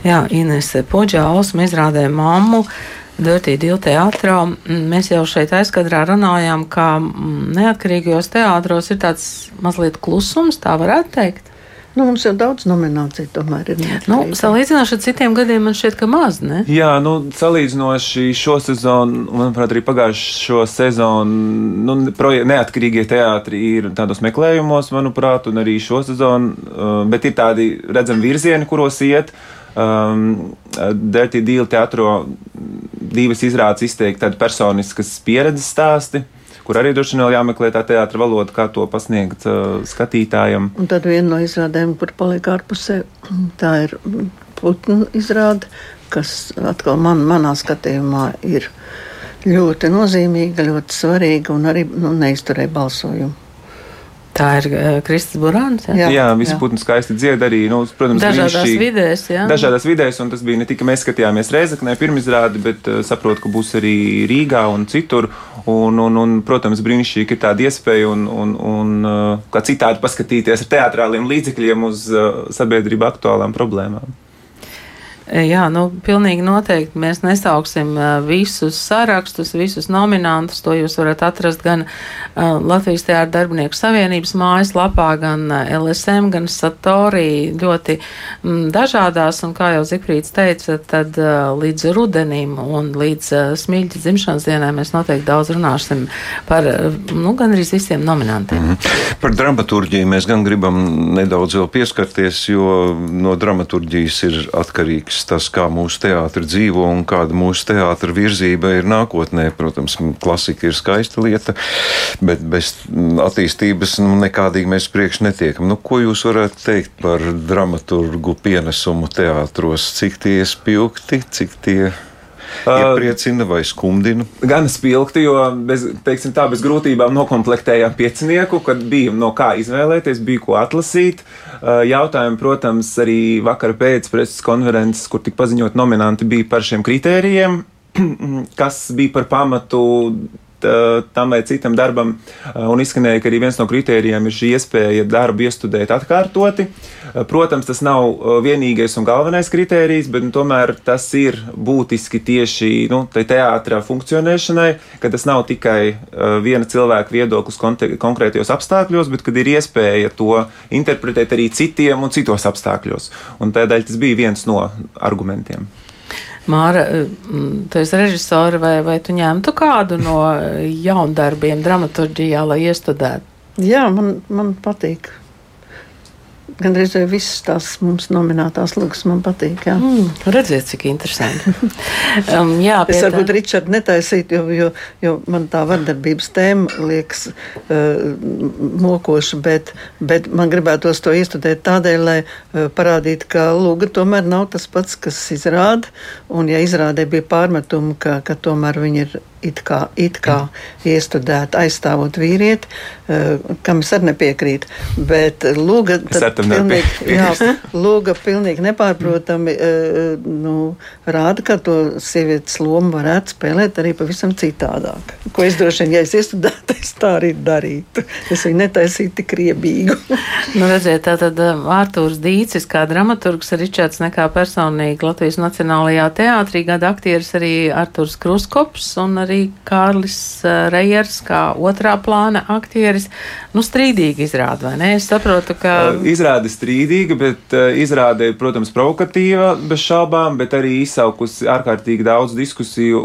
B: Jā, Inese Poģāls, mēs rādējām mammu. Dirty Deal teātrā. Mēs jau šeit aizkadrā runājām, ka neatkarīgajos teātros ir tāds mazliet klusums, tā varētu teikt.
C: Nu, mums jau daudz nomināciju tomēr ir.
B: Nu, salīdzinoši ar citiem gadiem man šķiet, ka maz, ne?
D: Jā, nu, salīdzinoši šo sezonu, manuprāt, arī pagājušo sezonu, nu, neatkarīgie teātri ir tādos meklējumos, manuprāt, un arī šo sezonu, uh, bet ir tādi redzami virzieni, kuros iet. Um, Dirty Deal teātro divas izrādes izteikti tādi personiskas pieredzes stāsti kur arī droši vien jāmeklē tā teātra valoda, kā to pasniegt uh, skatītājam.
C: Un tad viena no izrādēm, kur paliek ārpusē, <clears throat> tā ir putnu izrāde, kas atkal man, manā skatījumā ir ļoti nozīmīga, ļoti svarīga un arī nu, neizturēja balsojumu.
B: Tā ir uh, Kristis Burāns.
D: Jā, jā visi putni skaisti dzied arī, nu, protams,
B: dažādās šī, vidēs. Jā.
D: Dažādās vidēs, un tas bija ne tikai mēs skatījāmies Reizeknē pirmizrādi, bet uh, saprotu, ka būs arī Rīgā un citur. Un, un, un, protams, brīnišķīgi ir tāda iespēja un, un, un uh, kā citādi paskatīties ar teātrāliem līdzekļiem uz uh, sabiedrību aktuālām problēmām.
B: Jā, nu, pilnīgi noteikti mēs nesauksim visus sarakstus, visus nominantus. To jūs varat atrast gan Latvijas Teātra darbinieku savienības mājaslapā, gan LSM, gan Satori ļoti m, dažādās. Un kā jau Zikfrīds teica, tad līdz rudenim un līdz Smilķa dzimšanas dienai mēs noteikti daudz runāsim par, nu, gan arī visiem nominantiem. Mm
A: -hmm. Par dramaturģiju mēs gan gribam nedaudz vēl pieskarties, jo no dramaturģijas ir atkarīgs liekas tas, kā mūsu teātris dzīvo un kāda mūsu teātris virzība ir nākotnē. Protams, klasika ir skaista lieta, bet bez attīstības nu, nekādīgi mēs priekš netiekam. Nu, ko jūs varētu teikt par dramaturgu pienesumu teātros? Cik tie ir spilgti, cik tie ir? Iepriecina vai skumdina?
D: Gan spilgti, jo bez, teiksim, tā, bez grūtībām noklāpējām piecinieku, kad bija no kā izvēlēties, bija ko atlasīt. Jautājumi, protams, arī vakar pēc preses konferences, kur tika paziņot nominanti, bija par šiem kritērijiem, <clears throat> kas bija par pamatu tam vai citam darbam. Eh, un izskanēja, ka arī viens no kritērijiem ir šī iespēja darbu iestudēt atkārtoti. Eh, protams, tas nav vienīgais un galvenais kritērijs, bet nu, tomēr tas ir būtiski tieši nu, teātra funkcionēšanai, ka tas nav tikai viena cilvēka viedoklis konkrētajos apstākļos, bet kad ir iespēja to interpretēt arī citiem un citos apstākļos. Un tādēļ tas bija viens no argumentiem.
B: Māra, mm, tu esi režisori, vai, vai tu ņemtu kādu no jaundarbiem dramaturģijā, lai iestudētu?
C: Jā, man, man patīk Gan arī visas tās mums nominētās lugas man patīk. Jā.
B: Mm, redziet, cik interesanti. <laughs> um, jā,
C: es varbūt tā... Ričardu netaisītu, jo, jo, jo man tā vardarbības tēma liekas uh, mokoša, bet, bet man gribētos to iestudēt tādēļ, lai uh, parādītu, ka luga tomēr nav tas pats, kas izrāda. Un ja izrādē bija pārmetumi, ka, ka tomēr viņi ir it kā, it kā iestudēta, aizstāvot vīrieti, uh, kam es arī nepiekrītu. Bet lūga, pilnīgi, jā, <laughs> lūga pilnīgi nepārprotami uh, nu, rāda, ka to sievietes lomu varētu spēlēt arī pavisam citādāk. Ko es droši vien, ja es iestudētu, es tā arī darītu. Es viņu netaisītu tik riebīgu. <laughs>
B: nu, redziet, tātad Ārtūrs Dīcis kā dramaturgs, Ričards nekā personīgi Latvijas Nacionālajā teātrī, gada aktieris arī Artūrs Kruskops un arī arī Kārlis eh, Reijers, kā otrā plāna aktieris. Nu, strīdīgi izrāda, vai ne? Es saprotu, ka.
D: Eh, izrāda strīdīga, bet eh, izrāda protams, provokatīva, bez šaubām, bet arī izsaukusi ārkārtīgi daudz diskusiju,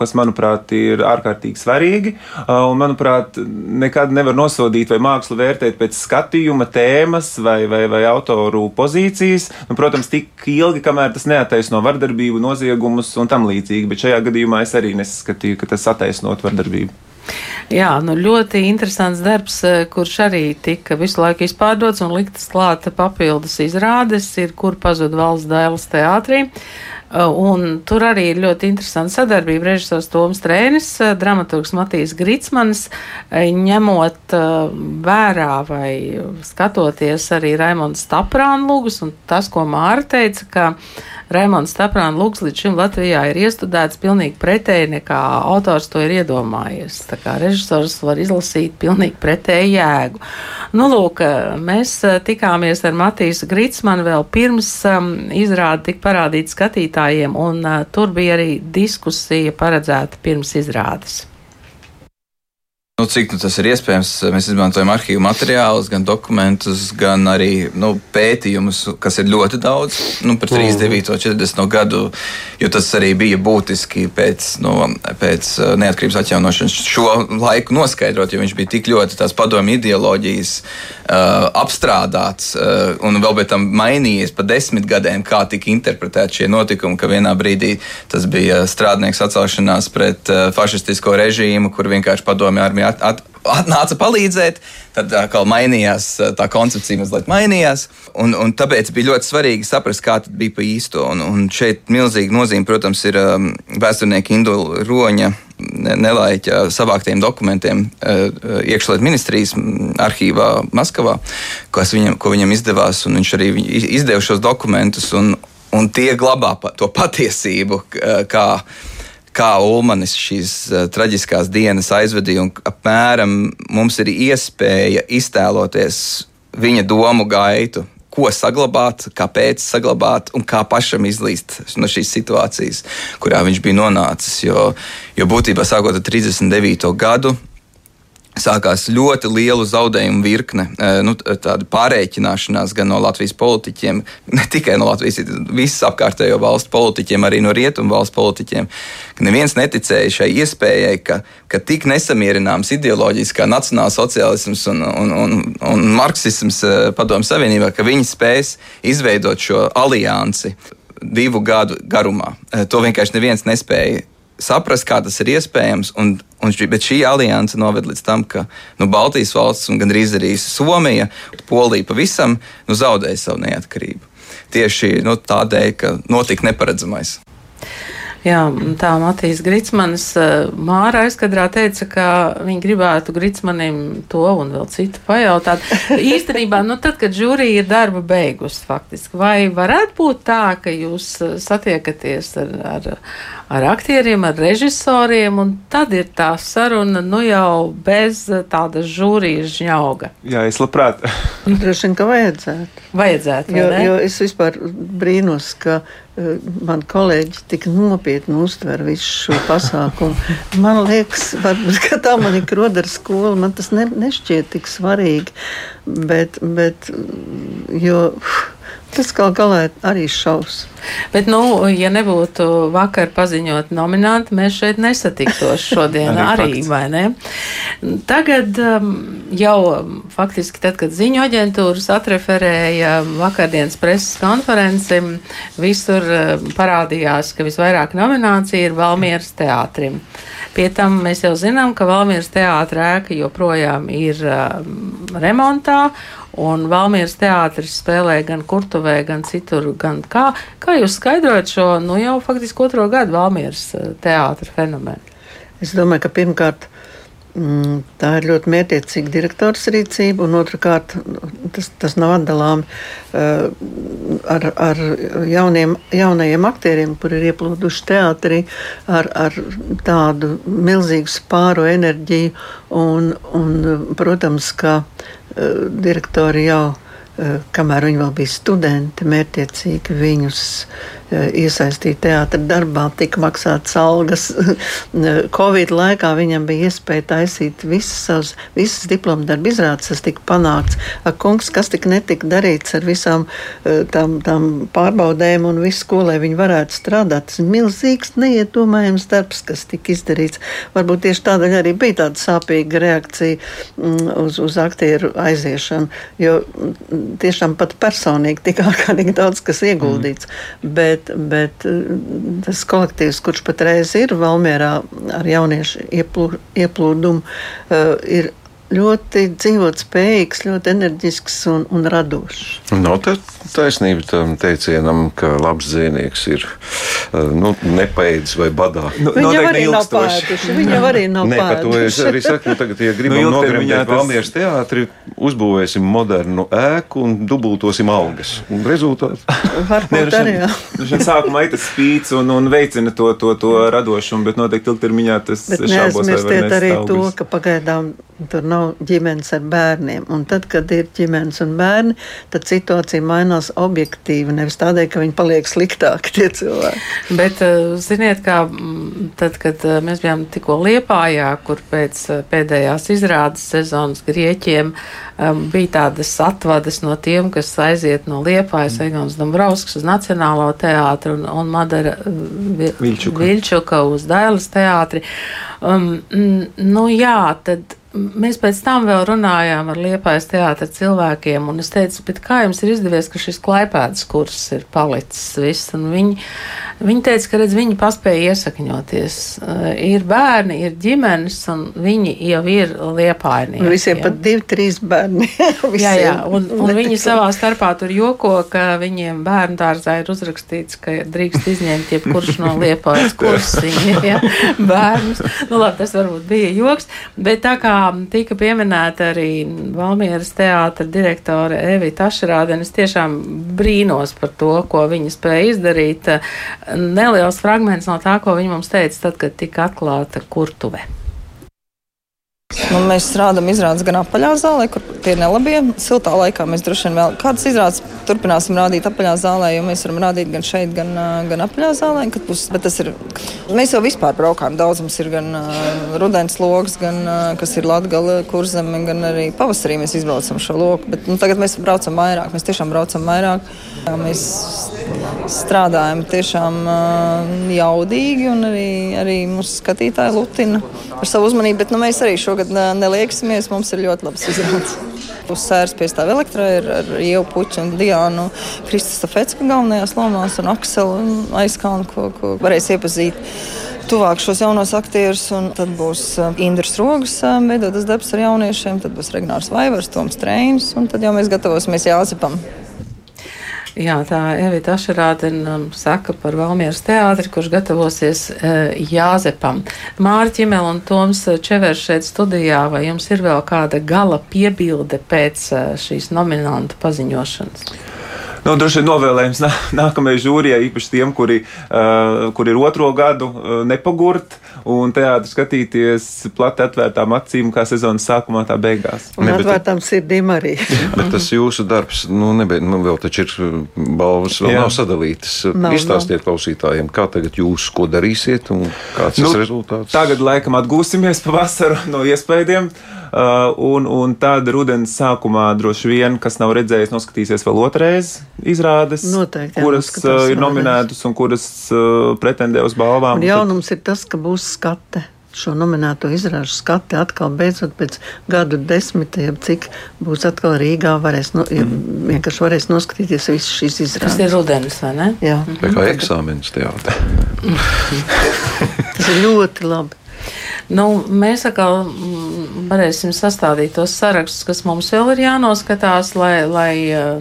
D: kas, manuprāt, ir ārkārtīgi svarīgi. Un, manuprāt, nekad nevar nosodīt vai mākslu vērtēt pēc skatījuma, tēmas vai, vai, vai autoru pozīcijas. Nu, protams, tik ilgi, kamēr tas neataisno vardarbību, noziegumus un tam līdzīgi, bet šajā gadījumā es arī nesaskatīju ka tas attaisnot vardarbību.
B: Jā, nu ļoti interesants darbs, eh, kurš arī tika visu laiku izpārdots un liktas klāta papildus izrādes, ir kur pazud valsts dēls teātrī. Uh, un tur arī ir ļoti interesanta sadarbība. Režisors Toms Trēnis, uh, dramaturgs Matīs Gritsmanis, uh, ņemot vērā vai skatoties arī Raimonds Staprāna lūgus un tas, ko Māra teica, ka Raimons Staprāna lūgs līdz šim Latvijā ir iestudēts pilnīgi pretēji nekā autors to ir iedomājies. Tā kā režisors var izlasīt pilnīgi pretēju jēgu. Nu, lūk, mēs tikāmies ar Matīsu Gritsmanu vēl pirms um, izrāda tika parādīt skatītājiem, un uh, tur bija arī diskusija paredzēta pirms izrādes.
L: Nu, cik nu, tas ir iespējams, mēs izmantojam arhīvu materiālus, gan dokumentus, gan arī nu, pētījumus, kas ir ļoti daudz nu, par 39. un 40. gadu, jo tas arī bija būtiski pēc, nu, pēc uh, neatkarības atjaunošanas šo laiku noskaidrot, jo viņš bija tik ļoti tās padomju ideoloģijas uh, apstrādāts uh, un vēl pēc tam mainījies pa desmit gadiem, kā tika interpretēti šie notikumi, ka vienā brīdī tas bija strādnieks atcelšanās pret uh, fašistisko režīmu, kur vienkārši padomju armija at, at, atnāca palīdzēt, tad atkal mainījās tā koncepcija, mazliet mainījās. Un, un tāpēc bija ļoti svarīgi saprast, kā tas bija pa īsto. Un, un šeit milzīga nozīme, protams, ir um, vēsturnieka Indula Roņa nelaiķa savāktiem dokumentiem uh, iekšlietu ministrijas arhīvā Maskavā, viņam, ko viņam izdevās. Viņš arī izdeva šos dokumentus, un, un tie glabā to patiesību, kā kā Ulmanis šīs uh, traģiskās dienas aizvedīja, un apmēram mums ir iespēja iztēloties viņa domu gaitu, ko saglabāt, kāpēc saglabāt un kā pašam izlīst no šīs situācijas, kurā viņš bija nonācis. Jo, jo būtībā sākot ar 39. gadu sākās ļoti liela zaudējumu virkne, nu, tāda pārreikināšanās gan no Latvijas politiķiem, <laughs> ne tikai no Latvijas, visas apkārtējo valstu politiķiem, arī no rietumu valstu politiķiem. Neviens neticēja šai iespējai, ka, ka tik nesamierināms ideoloģijas kā nacionālsociālisms un, un, un, un marksisms Padomju Savienībā, ka viņi spēs izveidot šo aliansi divu gadu garumā. To vienkārši neviens nespēja saprast, kā tas ir iespējams. Un, un šī, bet šī alianse noved līdz tam, ka nu, Baltijas valsts un gandrīz arī Somija, Polija pavisam nu, zaudēja savu neatkarību. Tieši nu, tādēļ, ka notika neparedzamais.
B: Jā, tā Matīs Gritsmanis eh, Māra aizkadrā teica, ka viņi gribētu Gritsmanim to un vēl citu pajautāt. <laughs> Īstenībā, nu tad, kad žūrija ir darba beigusi faktiski, vai varētu būt tā, ka jūs eh, satiekaties ar, ar, ar aktieriem, ar režisoriem, un tad ir tā saruna, nu jau bez tādas žūrijas žņauga?
D: Jā, es labprāt.
C: Droši vien, ka vajadzētu.
B: Vajadzētu,
C: jo, jo es vispār brīnos, ka Eh, man kolēģi tik nopietni uztver visu šo pasākumu. Man liekas, varbūt, ka tā man ir krodera skola, man tas ne, nešķiet tik svarīgi. Bet, bet jo, Tas kā galā arī šausmas.
B: Bet, nu, ja nebūtu vakar paziņot nominanti, mēs šeit nesatiktos <laughs> šodien arī, vai ne? Tagad um, jau faktiski tad, kad ziņu aģentūras atreferēja vakardienas preses konferenci, visur um, parādījās, ka visvairāk nominācija ir Valmieras teātrim. Pie tam mēs jau zinām, ka Valmieras teātra ēka joprojām ir um, remontā Un Valmīras teātris spēlē gan Kurtuvē, gan citur. Gan kā, kā jūs skaidrojat šo nu, jau faktiski otro gadu Valmīras eh, teātra fenomenu?
C: Es domāju, ka pirmkārt mm, tā ir ļoti mērķiecīga direktors rīcība, un otrkārt tas, tas nav atdalām uh, ar, ar jauniem, jaunajiem aktieriem, kur ir ieplūduši teātrī ar, ar tādu milzīgu spāru enerģiju. Un, un, protams, ka Eh, direktori jau, eh, kamēr viņi vēl bija studenti, mērķiecīgi viņus iesaistīti teātra darbā, tika maksātas algas. <laughs> Covid laikā viņam bija iespēja taisīt visas savas, visas diploma darba izrādes, tas tika panākts. Ak, kungs, kas tika netika darīts ar visām eh, tām, tām pārbaudēm un visu, ko, lai viņi varētu strādāt. Tas ir milzīgs, neiedomājams darbs, kas tika izdarīts. Varbūt tieši tādēļ arī bija tāda sāpīga reakcija mm, uz, uz aktieru aiziešanu, jo mm, tiešām pat personīgi tik <laughs> ārkārtīgi daudz kas ieguldīts. Mm. Bet, bet, bet eh, tas kolektīvs, kurš patreiz ir Valmierā ar jauniešu ieplū, ieplūdumu, eh, ir ļoti dzīvot spējīgs, ļoti enerģisks un, un radošs.
A: Nav tā taisnība tam teicienam, ka labs dzīvnieks ir uh, nu, nepaēdis vai badā.
C: Nu, viņi jau arī nav pēduši. Viņi jau arī nav
A: Nē, par to es arī saku, nu, tagad, ja <laughs> gribam
D: Nu,
A: nogremdēt
D: ilgtermiņā tas-
A: Valmieras teātri, uzbūvēsim modernu ēku un dubultosim algas. Un rezultāts.
C: Varbūt arī. jā.
D: Šeit sākumā ir tas spīts un, un veicina to, to, to radošumu, bet noteikti ilgtermiņā tas var
C: neaizmirstiet arī to, ka pagaidām tur nav ģimenes ar bērniem. Un tad, kad ir ģimenes un bērni, tad situācija mainās objektīvi. Nevis tādēļ, ka viņi paliek sliktāki <laughs> tie cilvēki.
B: Bet, eh, ziniet, kā mm, tad, kad eh, mēs bijām tikko Liepājā, kur pēc eh, pēdējās izrādes sezonas grieķiem bija tādas atvadas no tiem, kas aiziet no Liepājas, Egons Dombrovskis uz Nacionālo teātru un, un Madara Vi-
D: Viļčuka.
B: Viļčuka uz Dailas teātri. Um, nu jā, tad mēs pēc tam vēl runājām ar Liepājas teātra cilvēkiem, un es teicu, bet kā jums ir izdevies, ka šis klaipēdas kurs ir palicis viss, un viņi, viņi teica, ka redz, viņi paspēja iesakņoties. Uh, ir bērni, ir ģimenes, un viņi jau ir.
C: Un visiem pat divi, trīs bērni. <laughs>
B: Jā, jā, un, un
C: Ne
B: viņi savā starpā tur joko, ka viņiem bērnu dārzā ir uzrakstīts, ka drīkst izņemt jebkurš no <laughs> liepājas kursiņa, <laughs> ja, bērnus. Nu, labi, tas varbūt bija joks, bet tā kā tika pieminēta arī Valmieras teātra direktore Evita Ašerādena, es tiešām brīnos par to, ko viņa spēja izdarīt. Neliels fragments no tā, ko viņa mums teica tad, kad tika atklāta kurtuve.
E: Nu, mēs rādām izrādes gan apaļā zālē, kur tie nelabie. Siltā laikā mēs droši vien vēl kādas izrādes turpināsim rādīt apaļā zālē, jo mēs varam rādīt gan šeit, gan, gan apaļā zālē. Būs, ir. Mēs jau vispār braukājam daudz. Mums ir gan uh, rudens lokus, gan ā, kas ir Latgala kurzeme, gan arī pavasarī mēs izbraucam šo loku. Bet nu, tagad mēs braucam vairāk. Mēs tiešām braucam vairāk. Mēs strādājam tiešām uh, jaudīgi, un arī, arī mūsu skatītāji lutina ar savu uzmanību. Bet nu, mēs arī šogad uh, nelieksimies. Mums ir ļoti labs izrādes. Uz sēras piestāv elektrā ir ar Ievu Puķu un Diānu Kristusa Fecka galvenajās lomās un Akselu un Aizkalnu, ko, ko varēs iepazīt. Tuvāk šos jaunos aktierus, tad būs uh, Indras Rogas uh, veidotas darbs ar jauniešiem, tad būs Regnārs Vaivars, Toms Trēns, un tad jau mēs gatavosimies Jāzepam.
B: Jā, tā Evita Ašerādena um, saka par Valmieras teātri, kurš gatavosies uh, Jāzepam. Māri Ķimel un Toms Čevers šeit studijā, vai jums ir vēl kāda gala piebilde pēc uh, šīs nominanta paziņošanas?
D: Nu, droši vien novēlējums nā, <laughs> nākamajai žūrijai, īpaši tiem, kuri, uh, kuri ir otro gadu uh, nepagurt un teātris skatīties plati atvērtām acīm, kā sezonas sākumā, tā beigās.
C: Un atvērtām sirdīm arī. <laughs>
A: Bet tas jūsu darbs, nu, nebija, nu vēl taču ir balvas, vēl
D: Jā.
A: Nav sadalītas.
C: Nav,
A: Izstāstiet klausītājiem, kā tagad jūs ko darīsiet un kāds ir
D: Nu,
A: rezultāts.
D: Tagad laikam atgūsimies pavasaru no iespējām. Uh, un, un tad rudenī sākumā droši vien, kas nav redzējis, noskatīsies vēl otrreiz izrādes,
C: Noteikti, jā,
D: kuras uh, ir nominētas un kuras uh, pretendē uz balvām.
C: Un jaunums ir tas, ka būs skate. Šo nominēto izrāžu skati atkal beidzot pēc gadu desmitiem, cik būs atkal Rīgā. Varēs, no, mm. vienkārši varēs noskatīties visas šīs
B: Tas
C: izrādes.
B: ir rudenis, vai ne?
C: Jā,
A: Tā kā eksāmenis teātrī.
C: tas ir ļoti labi.
B: Nu, mēs atkal varēsim sastādīt tos sarakstus, kas mums vēl ir jānoskatās, lai, lai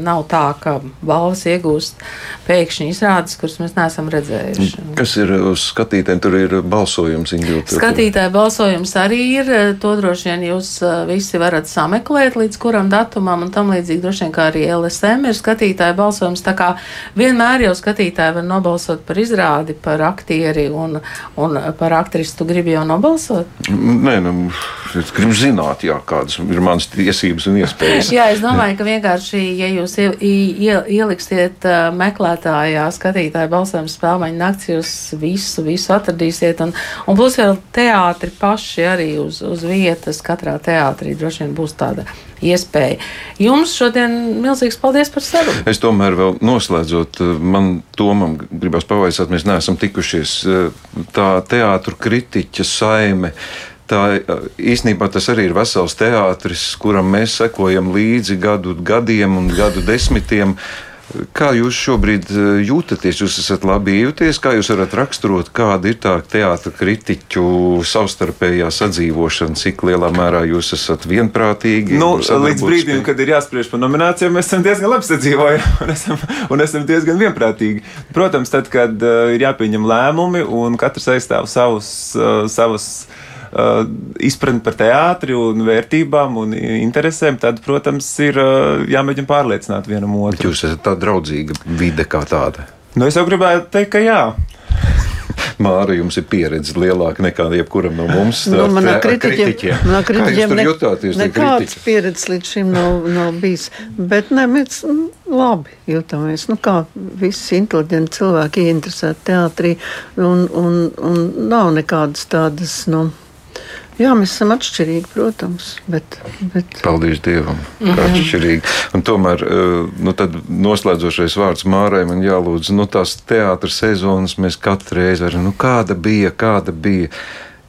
B: nav tā, ka balvas iegūst pēkšņi izrādes, kuras mēs neesam redzējuši.
A: Kas ir uz skatītājiem? Tur ir balsojums. Ingrid.
B: Skatītāju balsojums arī ir. To droši vien jūs visi varat sameklēt līdz kuram datumam, un tam līdzīgi droši vien kā arī LSM ir skatītāju balsojums. Tā kā vienmēr jau skatītāji var nobalsot par izrādi, par aktieri un, un par aktrisu. Tu gribi jau nobalsot?
A: Nē, nu, es gribu zināt, jā, kādas ir manas tiesības un iespējas.
B: Jā, es domāju, ka vienkārši, ja jūs ie, ie, ieliksiet uh, meklētājā, skatītāju balsojumu spēļu nakts, jūs visu, visu atradīsiet. Un, un plus vēl teātri paši arī uz, uz vietas, katrā teātrī droši vien būs tāda iespēja. Jums šodien milzīgs paldies par sarunu.
A: Es tomēr vēl noslēdzot, man Tomam gribās pavaicāt, mēs neesam tikušies tā teātru kritiķa saime. Tā īstenībā tas arī ir vesels teātris, kuram mēs sekojam līdzi gadu gadiem un gadu desmitiem. Kā jūs šobrīd jūtaties? Jūs esat labi jūties, kā jūs varat raksturot, kāda ir tā teātra kritiķu savstarpējā sadzīvošana, cik lielā mērā jūs esat vienprātīgi?
D: Nu, līdz brīdim,
A: spējīgi?
D: kad ir jāspriež par nominācijām, mēs esam diezgan labi sadzīvojuši <laughs> un esam, un esam diezgan vienprātīgi. Protams, tad, kad uh, ir jāpieņem lēmumi un katrs aizstāv savus, uh, savus uh, izpratni par teātri un vērtībām un interesēm, tad, protams, ir uh, jāmēģina pārliecināt vienam
A: Bet
D: otru.
A: jūs esat tā draudzīga vide kā tāda.
D: Nu, es jau gribētu teikt, ka jā. <laughs>
A: Māra, jums ir pieredze lielāka nekā jebkuram no mums.
C: Nu, manā kritiķiem, manā kritiķiem ne-
A: jutāties? tie
C: nekādas
A: kritiķi?
C: pieredzes līdz šim nav, nav bijis. Bet ne, mēs mm, labi jūtamies. Nu, kā visi inteliģenti cilvēki ieinteresēti teātrī un, un, un nav nekādas tādas. Nu, Jā, mēs esam atšķirīgi, protams, bet, bet
A: Paldies Dievam,
C: Mhm.
A: atšķirīgi. Un tomēr, eh, nu, noslēdzošais vārds Mārai man jālūdz, nu, tās teātras sezonas mēs katru reizi varam, nu, kāda bija, kāda bija.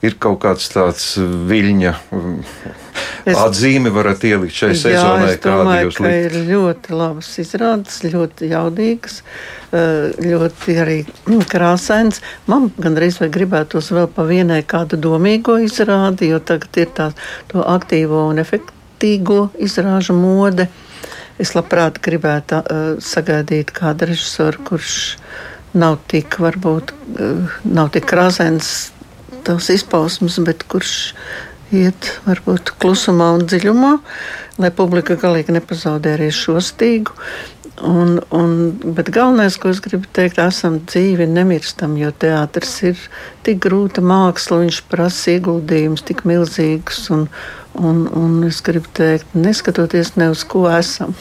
A: Ir kaut kāds tāds viļņa mm,
C: Es-
A: atzīme, varat ielikt šai
C: Jā,
A: sezonai,
C: es domāju, ka
A: likt.
C: ir ļoti labas izrādes, ļoti jaudīgas, eh, ļoti arī mm, krāsains. Man gandrīz vai gribētos vēl pa vienai kādu domīgo izrādi, jo tagad ir tā to aktīvo un efektīgo izrāžu mode. Es labprāt gribētu uh, sagaidīt kādu režisoru, kurš nav tik, varbūt, uh, nav tik krāsains tās izpausmes, bet kurš iet varbūt klusumā un dziļumā, lai publika galīgi nepazaudē arī šo stīgu. Un, un, bet galvenais, ko es gribu teikt, esam dzīvi nemirstam, jo teātris ir tik grūta māksla, viņš prasa ieguldījumus tik milzīgus. Un, un, un es gribu teikt, neskatoties ne uz ko esam.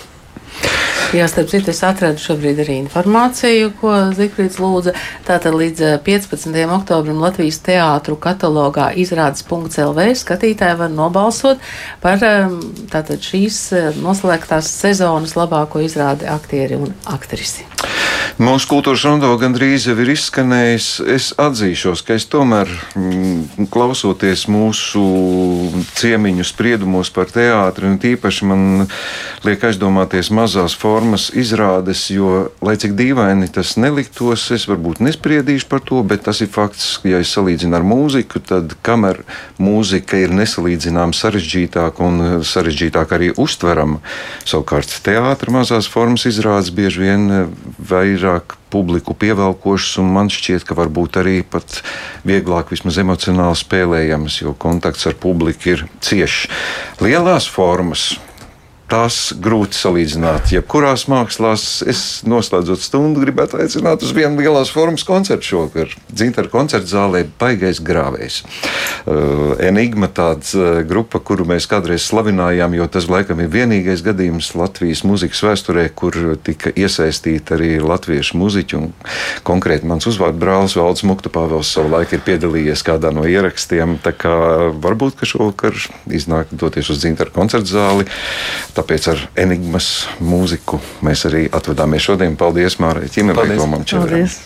B: Jā, starp citu, es atradu šobrīd arī informāciju, ko Zifrits lūdza. Tātad līdz eh, 15. oktobrim Latvijas teātru katalogā izrādes.lv skatītāji var nobalsot par em, tātad šīs eh, noslēgtās sezonas labāko izrādi aktieri un aktrisi.
A: Mūsu kultūras rondo gandrīz jau ir izskanējis. Es atzīšos, ka es tomēr, mm, klausoties mūsu ciemiņu spriedumos par teātri, un tīpaši man liek aizdomāties mazās formas izrādes, jo, lai cik dīvaini tas neliktos, es varbūt nespriedīšu par to, bet tas ir fakts, ja es salīdzinu ar mūziku, tad kamēr mūzika ir nesalīdzināma sarežģītāka un sarežģītāk arī uztverama, savukārt teātris mazās formas izrādes bieži vien vairāk publiku pievelkošas, un man šķiet, ka varbūt arī pat vieglāk, vismaz emocionāli spēlējams, jo kontakts ar publiku ir ciešs. Lielās formas. Tās grūti salīdzināt. Jebkurās mākslās, es noslēdzot stundu, gribētu aicināt uz vienu lielās formas koncertu šovakar. Dzintara koncerta zālē baigais grāvējs. Uh, Enigma tāda uh, grupa, kuru mēs kādreiz slavinājām, jo tas laikam ir vienīgais gadījums Latvijas mūzikas vēsturē, kur tika iesaistīti arī latviešu muziķi. Konkrēti mans uzvārds brālis Valdis Muktupāvels savu laiku ir piedalījies kādā no ierakstiem. Tā kā varbūt, ka šovakar iznāk doties uz Dzintara koncerta zāli. Tāpēc ar enigmas mūziku mēs arī atvadāmies šodien. Paldies Mārai
D: Paldies.
A: Tomam.
C: Paldies!